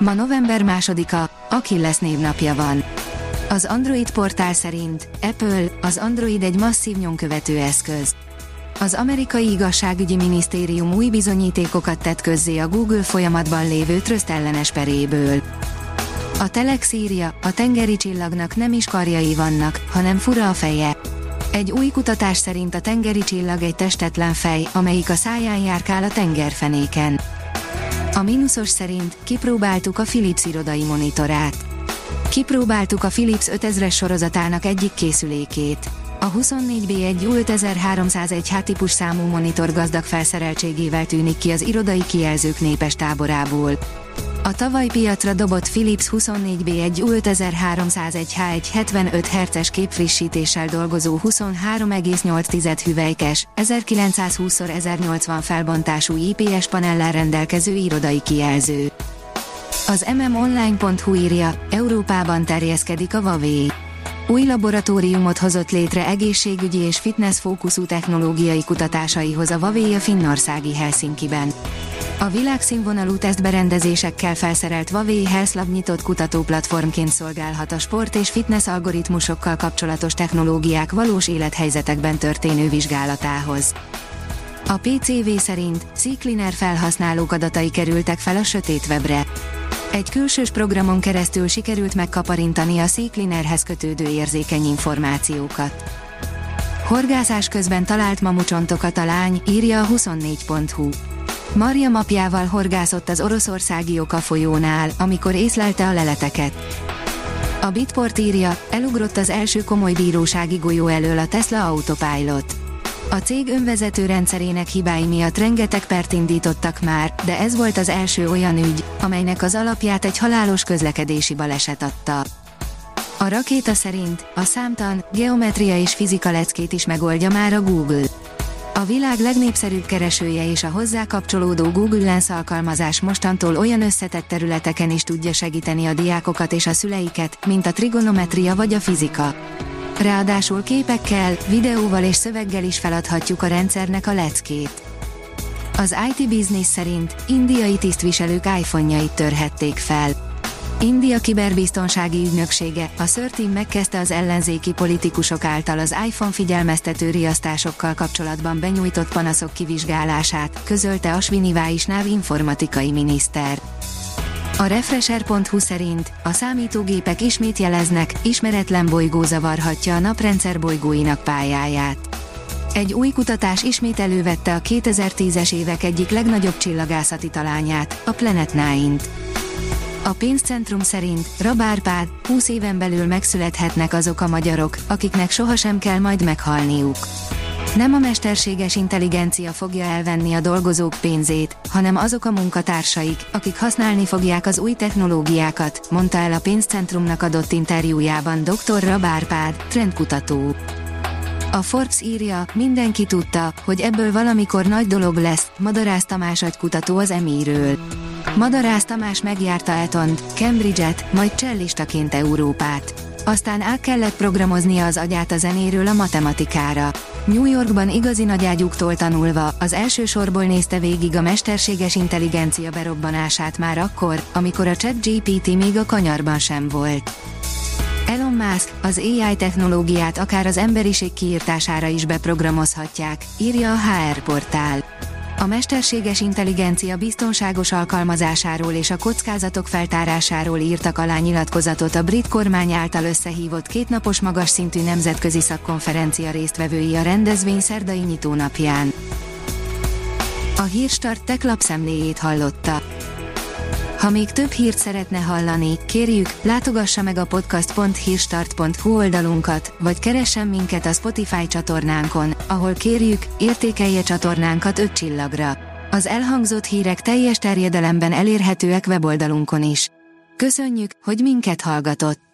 Ma november másodika, Achilles névnapja van. Az Android portál szerint Apple, az Android egy masszív nyomkövető eszköz. Az amerikai igazságügyi minisztérium új bizonyítékokat tett közzé a Google folyamatban lévő tröszt ellenes peréből. A Telex írja, a tengeri csillagnak nem is karjai vannak, hanem fura a feje. Egy új kutatás szerint a tengeri csillag egy testetlen fej, amelyik a száján járkál a tengerfenéken. A mínuszos szerint kipróbáltuk a Philips irodai monitorát. Kipróbáltuk a Philips 5000-es sorozatának egyik készülékét. A 24B1 U5301H típus számú monitor gazdag felszereltségével tűnik ki az irodai kijelzők népes táborából. A tavaly piacra dobott Philips 24B1 U5301H1 75 Hz képfrissítéssel dolgozó 23,8 hüvelykes, 1920x1080 felbontású IPS panellel rendelkező irodai kijelző. Az mmonline.hu írja, Európában terjeszkedik a Huawei. Új laboratóriumot hozott létre egészségügyi és fitness fókuszú technológiai kutatásaihoz a Huawei a finnországi Helsinki-ben. A világszínvonalú tesztberendezésekkel felszerelt Huawei Health nyitott kutatóplatformként szolgálhat a sport és fitness algoritmusokkal kapcsolatos technológiák valós élethelyzetekben történő vizsgálatához. A PCV szerint CCleaner felhasználók adatai kerültek fel a sötét webre. Egy külsős programon keresztül sikerült megkaparintani a CCleanerhez kötődő érzékeny információkat. Horgászás közben talált mamucsontokat a lány, írja a 24.hu. Maria mapjával horgászott az oroszországi Oka folyónál, amikor észlelte a leleteket. A Bitport írja, elugrott az első komoly bírósági golyó elől a Tesla Autopilot. A cég önvezető rendszerének hibái miatt rengeteg pert indítottak már, de ez volt az első olyan ügy, amelynek az alapját egy halálos közlekedési baleset adta. A rakéta szerint a számtan, geometria és fizika leckét is megoldja már a Google. A világ legnépszerűbb keresője és a hozzá kapcsolódó Google Lens alkalmazás mostantól olyan összetett területeken is tudja segíteni a diákokat és a szüleiket, mint a trigonometria vagy a fizika. Ráadásul képekkel, videóval és szöveggel is feladhatjuk a rendszernek a leckét. Az IT Business szerint indiai tisztviselők iPhone-jait törhették fel. India kiberbiztonsági ügynöksége, a Szörtim megkezdte az ellenzéki politikusok által az iPhone figyelmeztető riasztásokkal kapcsolatban benyújtott panaszok kivizsgálását, közölte Asvini Váisnáv informatikai miniszter. A Refresher.hu szerint a számítógépek ismét jeleznek, ismeretlen bolygó zavarhatja a naprendszer bolygóinak pályáját. Egy új kutatás ismét elővette a 2010-es évek egyik legnagyobb csillagászati talányát, a Planet Nine-t. A pénzcentrum szerint Rabárpád 20 éven belül megszülethetnek azok a magyarok, akiknek sohasem kell majd meghalniuk. Nem a mesterséges intelligencia fogja elvenni a dolgozók pénzét, hanem azok a munkatársaik, akik használni fogják az új technológiákat, mondta el a pénzcentrumnak adott interjújában dr. Rabárpád, trendkutató. A Forbes írja, mindenki tudta, hogy ebből valamikor nagy dolog lesz, Madarász Tamás agykutató az emiről. Madarász Tamás megjárta Etont, Cambridge-et, majd csellistaként Európát. Aztán át kellett programoznia az agyát a zenéről a matematikára. New Yorkban igazi nagyágyúktól tanulva, az első sorból nézte végig a mesterséges intelligencia berobbanását már akkor, amikor a ChatGPT még a kanyarban sem volt. Elon Musk az AI technológiát akár az emberiség kiírtására is beprogramozhatják, írja a HR portál. A mesterséges intelligencia biztonságos alkalmazásáról és a kockázatok feltárásáról írtak alá nyilatkozatot a brit kormány által összehívott kétnapos magas szintű nemzetközi szakkonferencia résztvevői a rendezvény szerdai nyitónapján. A Hírstart tech lapszemléjét hallotta. Ha még több hírt szeretne hallani, kérjük, látogassa meg a podcast.hírstart.hu oldalunkat, vagy keressen minket a Spotify csatornánkon, ahol kérjük, értékelje csatornánkat 5 csillagra. Az elhangzott hírek teljes terjedelemben elérhetőek weboldalunkon is. Köszönjük, hogy minket hallgatott!